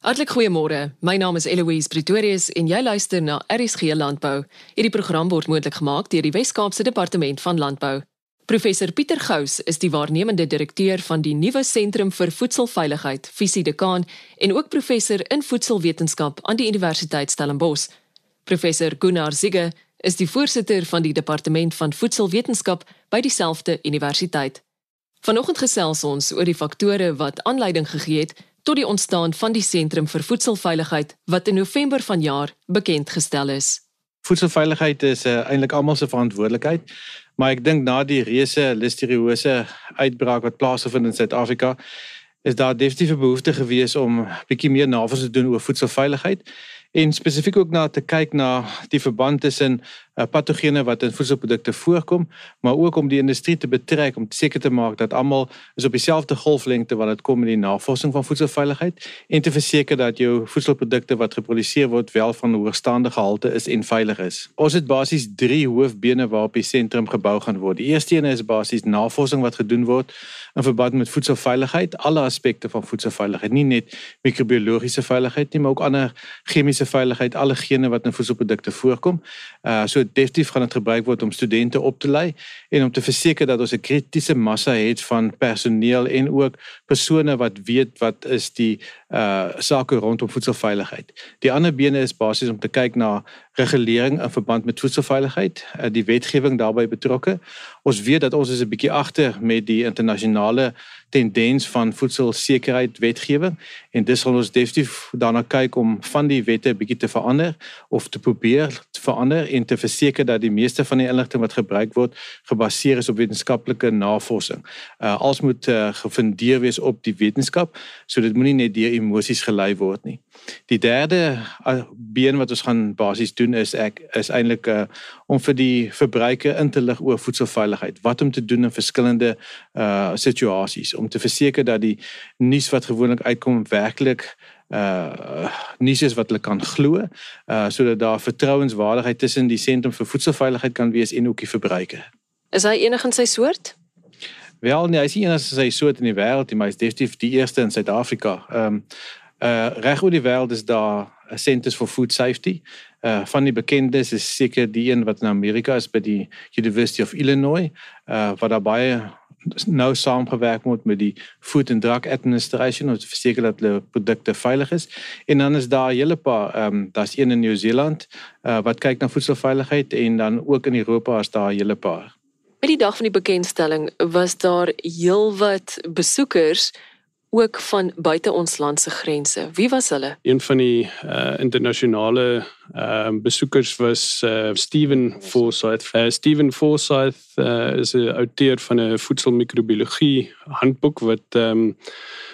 Hartlik goeiemôre. My naam is Eloise Pretorius en jy luister na RSG Landbou. Hierdie program word moontlik gemaak deur die Wes-Kaapse Departement van Landbou. Professor Pieter Gous is die waarnemende direkteur van die nuwe Sentrum vir Voedselveiligheid, Visie Dekaan, en ook professor in voedselwetenskap aan die Universiteit Stellenbosch. Professor Gunnar Zigge is die voorsitter van die Departement van Voedselwetenskap by dieselfde universiteit. Vanoggend gesels ons oor die faktore wat aanleiding gegee het tot die ontstaan van die Sentrum vir Voedselveiligheid wat in November vanjaar bekend gestel is. Voedselveiligheid is uh, eintlik almal se verantwoordelikheid, maar ek dink na die reuse listeriose uitbraak wat plaasgevind in Suid-Afrika, is daar definitief 'n behoefte gewees om bietjie meer navorsing te doen oor voedselveiligheid en spesifiek ook na te kyk na die verband tussen patogene wat in voedselprodukte voorkom, maar ook om die industrie te betrek om seker te maak dat almal is op dieselfde golflengte wanneer dit kom met die navorsing van voedselveiligheid en te verseker dat jou voedselprodukte wat geproduseer word wel van hoogstaande gehalte is en veilig is. Ons het basies 3 hoofbene waarop die sentrum gebou gaan word. Die eerste een is basies navorsing wat gedoen word in verband met voedselveiligheid, alle aspekte van voedselveiligheid, nie net microbiologiese veiligheid nie, maar ook ander chemiese veiligheid, alle gene wat in voedselprodukte voorkom. Uh so definitief gaan dit gebruik word om studente op te lei en om te verseker dat ons 'n kritiese massa het van personeel en ook persone wat weet wat is die uh sake rondom voedselveiligheid. Die ander bene is basies om te kyk na regulering in verband met voedselveiligheid, uh, die wetgewing daarbey betrokke. Ons weet dat ons is 'n bietjie agter met die internasionale tendens van voedselsekerheid wetgewing en dis sal ons definitief daarna kyk om van die wette bietjie te verander of te probeer te verander en te verseker dat die meeste van die inligting wat gebruik word gebaseer is op wetenskaplike navorsing. Uh als moet uh, gefundeer wees op die wetenskap, so dit moenie net deur emosies gelei word nie. Die derde uh, been wat ons gaan basies doen is ek is eintlik uh, om vir die verbruiker in te lig oor voedselveiligheid, wat om te doen in verskillende uh situasies om te verseker dat die nuus wat gewoonlik uitkom werklik uh nuus is wat hulle kan glo uh sodat daar vertrouenswaardigheid tussen die sentrum vir voedselveiligheid kan wees en ook die verbruiker. Is hy enig in sy soort? Wel nee, hy is enig in sy soort in die wêreld, maar hy is definitief die eerste in Suid-Afrika. Ehm um, uh reg oor die wêreld is daar 'n Centers for Food Safety. Uh van die bekendes is seker die een wat in Amerika is by die University of Illinois, uh wat daar baie nou saamgewerk word met die Food and Drug Administration om te verseker dat hulle produkte veilig is. En dan is daar 'n hele paar ehm um, daar's een in Nieu-Seeland uh, wat kyk na voedselveiligheid en dan ook in Europa is daar 'n hele paar. By die dag van die bekendstelling was daar heelwat besoekers ook van buite ons land se grense. Wie was hulle? Een van die uh, internasionale ehm uh, besoekers was uh, Steven Forsyth. Uh, Steven Forsyth uh, is 'n outeur van 'n voedselmikrobiologie handboek wat ehm um,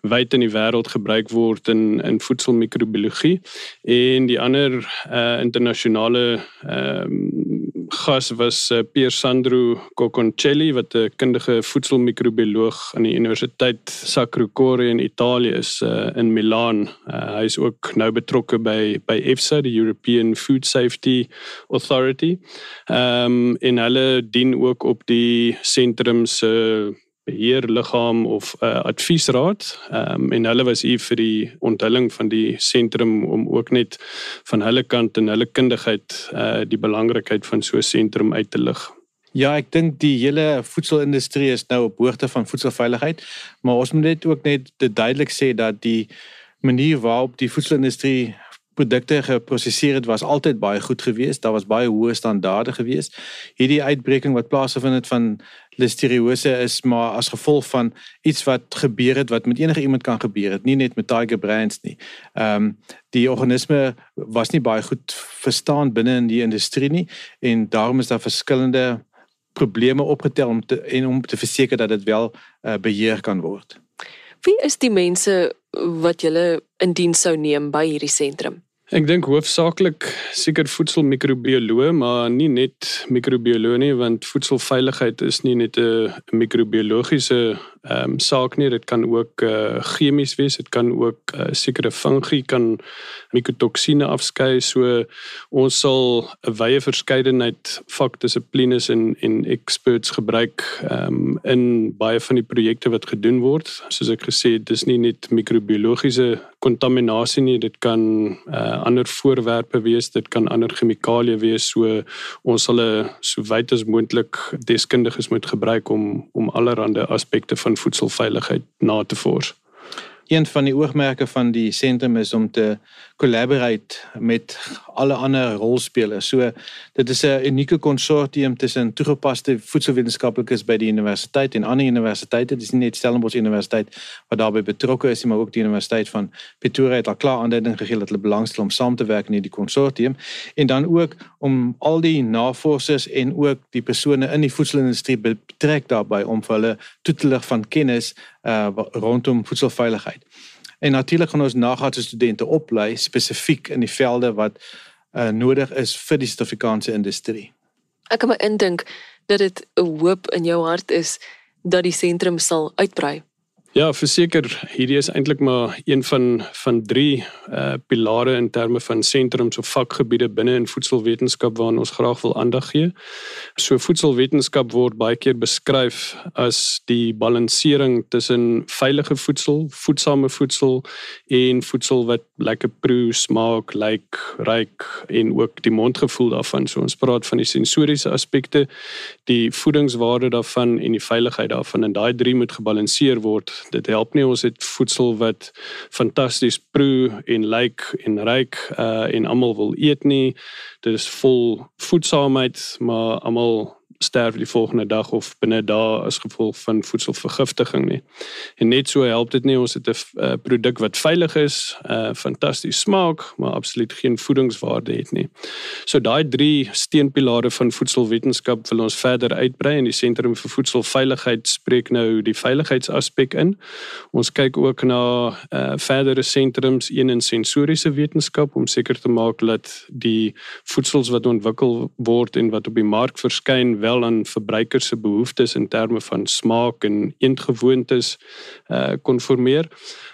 wyd in die wêreld gebruik word in in voedselmikrobiologie en die ander uh, internasionale ehm um, gas was uh, Pier Sandro Cocconcelli wat 'n kundige voedselmikrobioloog aan die Universiteit Sacro Cuore in Italië is uh, in Milaan. Uh, hy is ook nou betrokke by by EFSA, die European Food Safety Authority. Ehm um, en hulle dien ook op die sentrum se uh, beheerliggaam of 'n uh, adviesraad. Ehm um, en hulle was hier vir die onthulling van die sentrum om ook net van hulle kant en hulle kundigheid uh die belangrikheid van so 'n sentrum uit te lig. Ja, ek dink die hele voedselindustrie is nou op hoogte van voedselveiligheid, maar ons moet net ook net duidelik sê dat die manier waarop die voedselindustrie produkte geproseseer het was altyd baie goed geweest. Daar was baie hoë standaarde geweest. Hierdie uitbreking wat plaasgevind het van listeriose is maar as gevolg van iets wat gebeur het wat met enige iemand kan gebeur het, nie net met Tiger Brands nie. Ehm um, die organisme was nie baie goed verstaan binne in die industrie nie en daarom is daar verskillende probleme opgetel om te en om te verseker dat dit wel uh, beheer kan word. Wie is die mense wat julle in diens sou neem by hierdie sentrum? Ek dink hoofsaaklik seker voedselmikrobioloog, maar nie net mikrobioloog nie, want voedselveiligheid is nie net 'n mikrobiologiese ehm um, saak nie. Dit kan ook uh, chemies wees. Dit kan ook uh, sekere fungi kan mikotoksine afskei. So ons sal 'n wye verskeidenheid vakdissiplines en en experts gebruik ehm um, in baie van die projekte wat gedoen word. Soos ek gesê het, dis nie net microbiologiese kontaminasie nie. Dit kan uh, ander voorwerpe wees. Dit kan ander chemikalieë wees. So ons sal 'n so wyd as moontlik deskundiges moet gebruik om om allerlei aspekte van voedselveiligheid na te vors een van die oogmerke van die sentrum is om te collaborate met alle ander rolspelers. So dit is 'n unieke konsortium tussen toegepaste voedselwetenskaplikes by die universiteit en ander universiteite. Dit is nie net Stellenbosch Universiteit wat daarbey betrokke is nie, maar ook die Universiteit van Pretoria het al klaar aanduiding gegee dat hulle belangstel om saam te werk in hierdie konsortium en dan ook om al die navorsers en ook die persone in die voedselindustrie betrek daarbey om vir hulle toe te lig van kennis uh rondom voedselveiligheid. En natuurlik gaan ons nagraadse studente oplei spesifiek in die velde wat uh nodig is vir die Suid-Afrikaanse industrie. Ek kan my indink dat dit 'n hoop in jou hart is dat die sentrum sal uitbrei. Ja, verseker, hierdie is eintlik maar een van van drie uh pilare in terme van sentrums of vakgebiede binne in voedselwetenskap waaraan ons graag wil aandag gee. So voedselwetenskap word baie keer beskryf as die balansering tussen veilige voedsel, voedsame voedsel en voedsel wat lekker proe, smaak, lyk, ruik en ook die mondgevoel daarvan. So ons praat van die sensoriese aspekte, die voedingswaarde daarvan en die veiligheid daarvan en daai drie moet gebalanseer word dit help nie. Ons het voedsel wat fantasties proe en lyk en ryk uh en almal wil eet nie. Dit is vol voedsaamheid maar almal sterf die volgende dag of binne dae as gevolg van voedselvergiftiging nie. En net so help dit nie ons het 'n uh, produk wat veilig is, uh fantasties smaak, maar absoluut geen voedingswaarde het nie. So daai drie steunpilare van voedselwetenskap wil ons verder uitbrei en die sentrum vir voedselveiligheid spreek nou die veiligheidsaspek in. Ons kyk ook na uh verdere sentrums een in sensoriese wetenskap om seker te maak dat die voedsels wat ontwikkel word en wat op die mark verskyn wel aan verbruikers se behoeftes in terme van smaak en eetgewoontes uh konformeer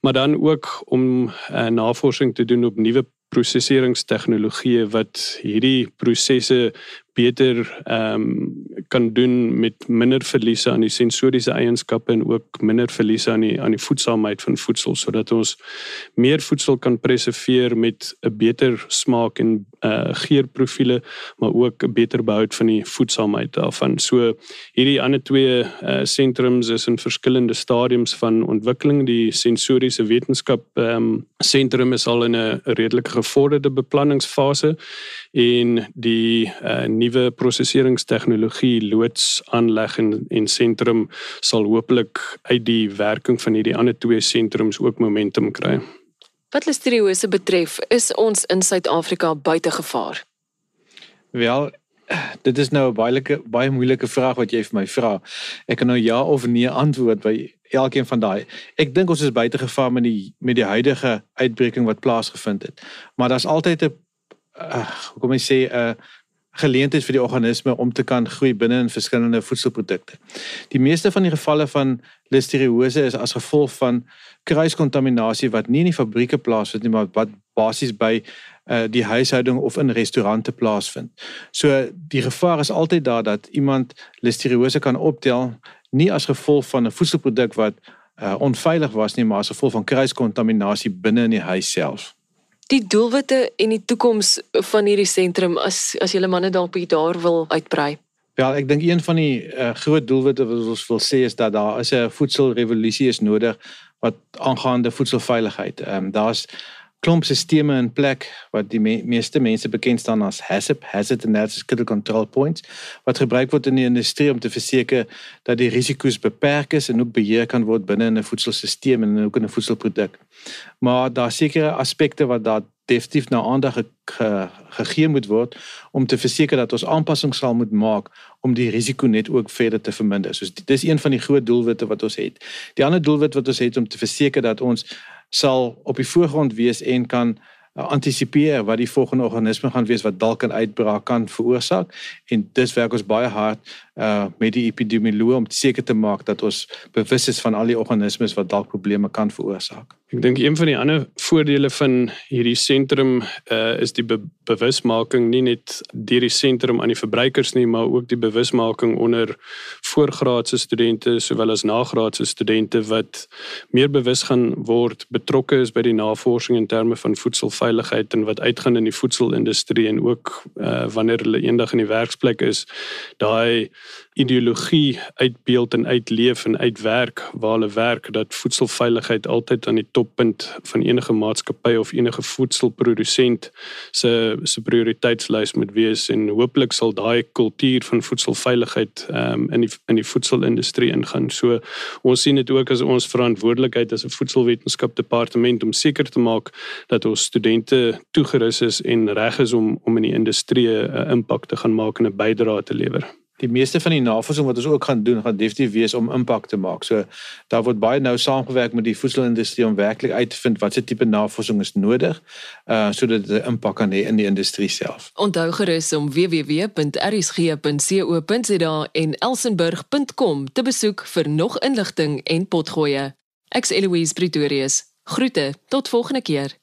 maar dan ook om uh, navorsing te doen op nuwe prosesseringstegnologieë wat hierdie prosesse beter ehm um, kan doen met minder verliese aan die sensoriese eienskappe en ook minder verliese aan die aan die voedsaamheid van voedsel sodat ons meer voedsel kan preserveer met 'n beter smaak en uh geurprofiele maar ook 'n beter behoud van die voedsaamheid daarvan. So hierdie ander twee uh sentrums is in verskillende stadiums van ontwikkeling. Die sensoriese wetenskap ehm um, sentrum is al in 'n redelike gevorderde beplanningsfase en die uh nuwe prosesseringstegnologie loods aanleg en en sentrum sal hopelik uit die werking van hierdie ander twee sentrums ook momentum kry. Wat listeriose betref, is ons in Suid-Afrika buite gevaar. Wel, dit is nou 'n baie baie moeilike vraag wat jy vir my vra. Ek kan nou ja of nee antwoord by elkeen van daai. Ek dink ons is buite gevaar met die met die huidige uitbreking wat plaasgevind het. Maar daar's altyd 'n uh, kom ek sê 'n uh, geleentheid vir die organisme om te kan groei binne in verskillende voedselprodukte. Die meeste van die gevalle van listeriose is as gevolg van kruiskontaminasie wat nie in die fabrieke plaasvind nie, maar wat basies by uh, die huishouding of in restaurante plaasvind. So die gevaar is altyd daar dat iemand listeriose kan optel nie as gevolg van 'n voedselproduk wat uh, onveilig was nie, maar as gevolg van kruiskontaminasie binne in die huis self die doelwitte en die toekoms van hierdie sentrum as as julle manne dalk bietjie daar wil uitbrei? Ja, ek dink een van die uh, groot doelwitte wat ons wil sê is dat daar is 'n voedselrevolusie is nodig wat aangaande voedselveiligheid. Ehm um, daar's klomp sisteme in plek wat die me meeste mense bekend staan as HACCP, Hazard Analysis Critical Control Points, wat gebruik word in die industrie om te verseker dat die risiko's beperk is en ook beheer kan word binne 'n voedselstelsel en ook in 'n voedselproduk. Maar daar sekerre aspekte wat daar definitief na aandag ge ge gegee moet word om te verseker dat ons aanpassings sal moet maak om die risiko net ook verder te verminder. So dis een van die groot doelwitte wat ons het. Die ander doelwit wat ons het om te verseker dat ons sal op die voorgrond wees en kan uh, antisipeer wat die volgende organisme gaan wees wat dalk 'n uitbraak kan veroorsaak. En dis werk ons baie hard uh met die epidemioloog om seker te maak dat ons bewus is van al die organismes wat dalk probleme kan veroorsaak. Ek dink een van die ander voordele van hierdie sentrum uh is die be bewusmaking nie net deur die sentrum aan die verbruikers nie, maar ook die bewusmaking onder voorgraadse studente sowel as nagraadse studente wat meer bewus gaan word betrokke is by die navorsing in terme van voedselveiligheid en wat uitgaan in die voedselindustrie en ook uh wanneer hulle eendag in die werksplek is, daai ideologie uitbeeld en uitleef en uitwerk waar hulle werk dat voedselveiligheid altyd aan die toppunt van enige maatskappy of enige voedselprodusent se se prioriteitslys moet wees en hooplik sal daai kultuur van voedselveiligheid um, in die in die voedselindustrie ingaan. So ons sien dit ook as ons verantwoordelikheid as 'n voedselwetenskap departement om seker te maak dat ons studente toegerus is en reg is om om in die industrie 'n impak te gaan maak en 'n bydrae te lewer die meeste van die navorsing wat ons ook gaan doen gaan definitief wees om impak te maak. So daar word baie nou saamgewerk met die voedselindustrie om werklik uit te vind watse tipe navorsing is nodig uh sodat dit 'n impak kan hê in die industrie self. Onthou gerus om www.rsg.co.za en elsenburg.com te besoek vir nog inligting en potgoeie. Ek's Eloise Pretorius. Groete tot volgende keer.